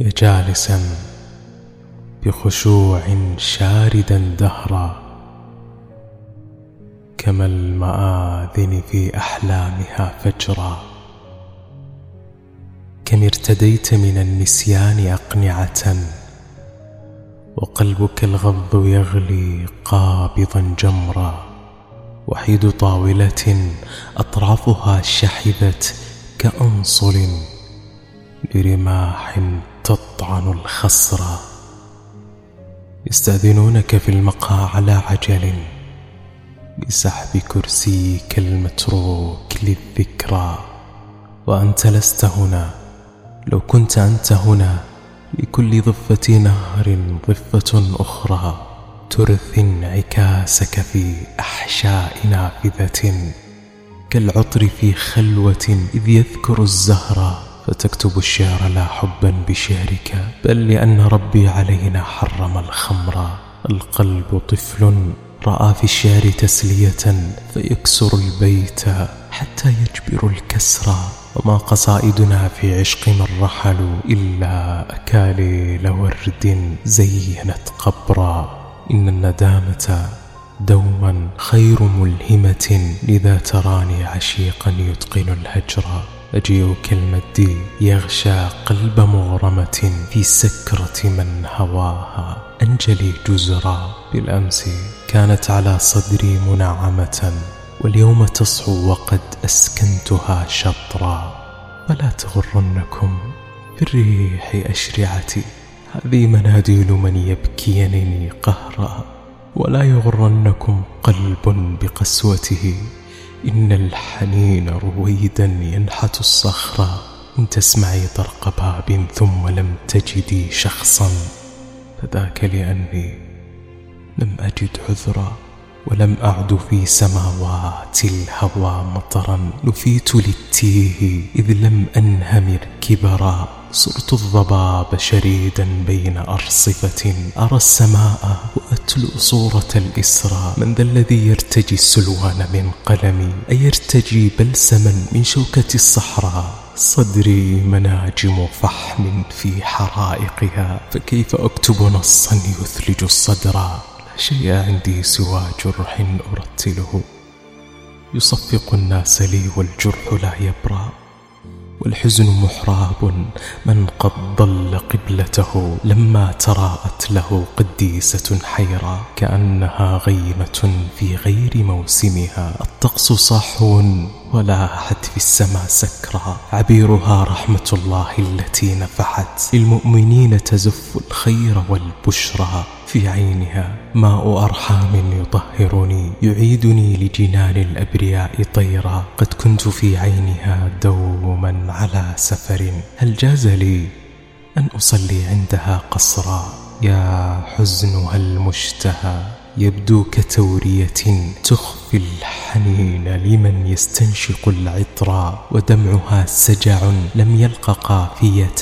يا جالسا بخشوع شاردا دهرا كما المآذن في أحلامها فجرا. كم ارتديت من النسيان أقنعة وقلبك الغض يغلي قابضا جمرا. وحيد طاولة أطرافها شحذت كأنصل برماح تطعن الخصر. يستأذنونك في المقهى على عجل. بسحب كرسيك المتروك للذكرى. وأنت لست هنا. لو كنت أنت هنا لكل ضفة نهر ضفة أخرى. ترثي انعكاسك في أحشاء نافذة. كالعطر في خلوة إذ يذكر الزهر. فتكتب الشعر لا حبا بشعرك بل لأن ربي علينا حرم الخمر. القلب طفل رأى في الشعر تسلية فيكسر البيت حتى يجبر الكسر. وما قصائدنا في عشق من رحلوا إلا أكاليل ورد زينت قبرا إن الندامة دوما خير ملهمة لذا تراني عشيقا يتقن الهجر. أجيء كالمد يغشى قلب مغرمة في سكرة من هواها. أنجلي جزرا بالأمس كانت على صدري منعمة واليوم تصحو وقد أسكنتها شطرا. فلا تغرنكم بالريح أشرعتي هذه مناديل من يبكينني قهرا. ولا يغرنكم قلب بقسوته إن الحنين رويدا ينحت الصخرة. إن تسمعي طرق باب ثم لم تجدي شخصا. فذاك لأني لم أجد عذرا ولم أعد في سماوات الهوى مطرا. نفيت للتيه إذ لم أنهمر كبرا. صرت الضباب شريدا بين أرصفة أرى السماء وأتلو صورة الإسراء من ذا الذي يرتجي السلوان من قلمي؟ أيرتجي بلسما من شوكة الصحراء؟ صدري مناجم فحم في حرائقها. فكيف أكتب نصا يثلج الصدر؟ لا شيء عندي سوى جرح أرتله. يصفق الناس لي والجرح لا يبرأ والحزن محراب. من قد ضل قبلته لما تراءت له قديسة حيرا. كأنها غيمة في غير موسمها. الطقس صاحو ولاحت في السماء سكرا. عبيرها رحمة الله التي نفحت. للمؤمنين تزف الخير والبشرى. في عينها ماء أرحام يطهرني يعيدني لجنان الأبرياء طيرا. قد كنت في عينها دوما على سفر. هل جاز لي أن أصلي عندها قصرا؟ يا حزنها المشتهى يبدو كتورية تخفي الحنين لمن يستنشق العطر ودمعها سجع لم يلق قافية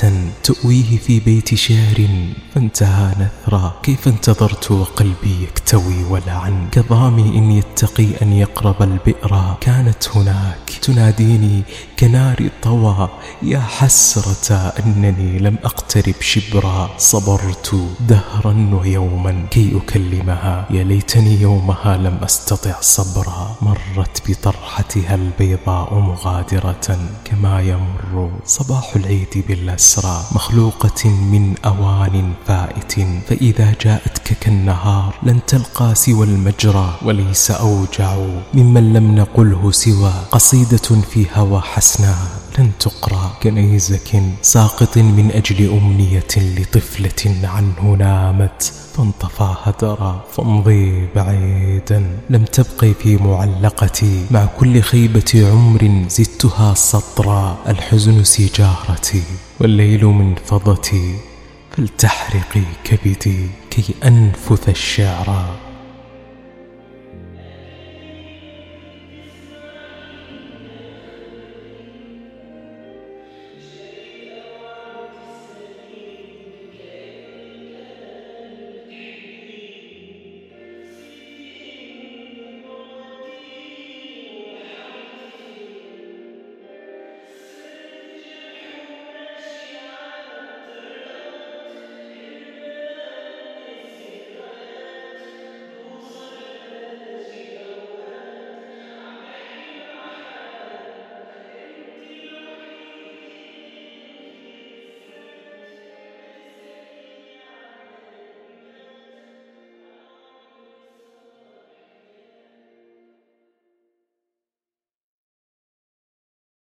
تؤويه في بيت شعر فانتهى نثرا كيف انتظرت وقلبي يكتوي ولعا كظامي إن يتقي أن يقرب البئر كانت هناك تناديني كنار طوى يا حسرة أنني لم أقترب شبرا صبرت دهرا ويوما كي أكلمها يا ليتني يومها لم أستطع صبرا مرت بطرحتها البيضاء مغادرة كما يمر صباح العيد بالأسرى مخلوقة من أوان فائت فإذا جاءتك كالنهار لن تلقى سوى المجرى وليس أوجع ممن لم نقله سوى قصيدة في هوى حسناء لن تقرأ كنيزك ساقط من أجل أمنية لطفلة عنه نامت. فانطفى هدرا فامضي بعيدا. لم تبقي في معلقتي مع كل خيبة عمر زدتها سطرا الحزن سجارتي والليل من فضتي. فلتحرقي كبدي كي أنفث الشعر.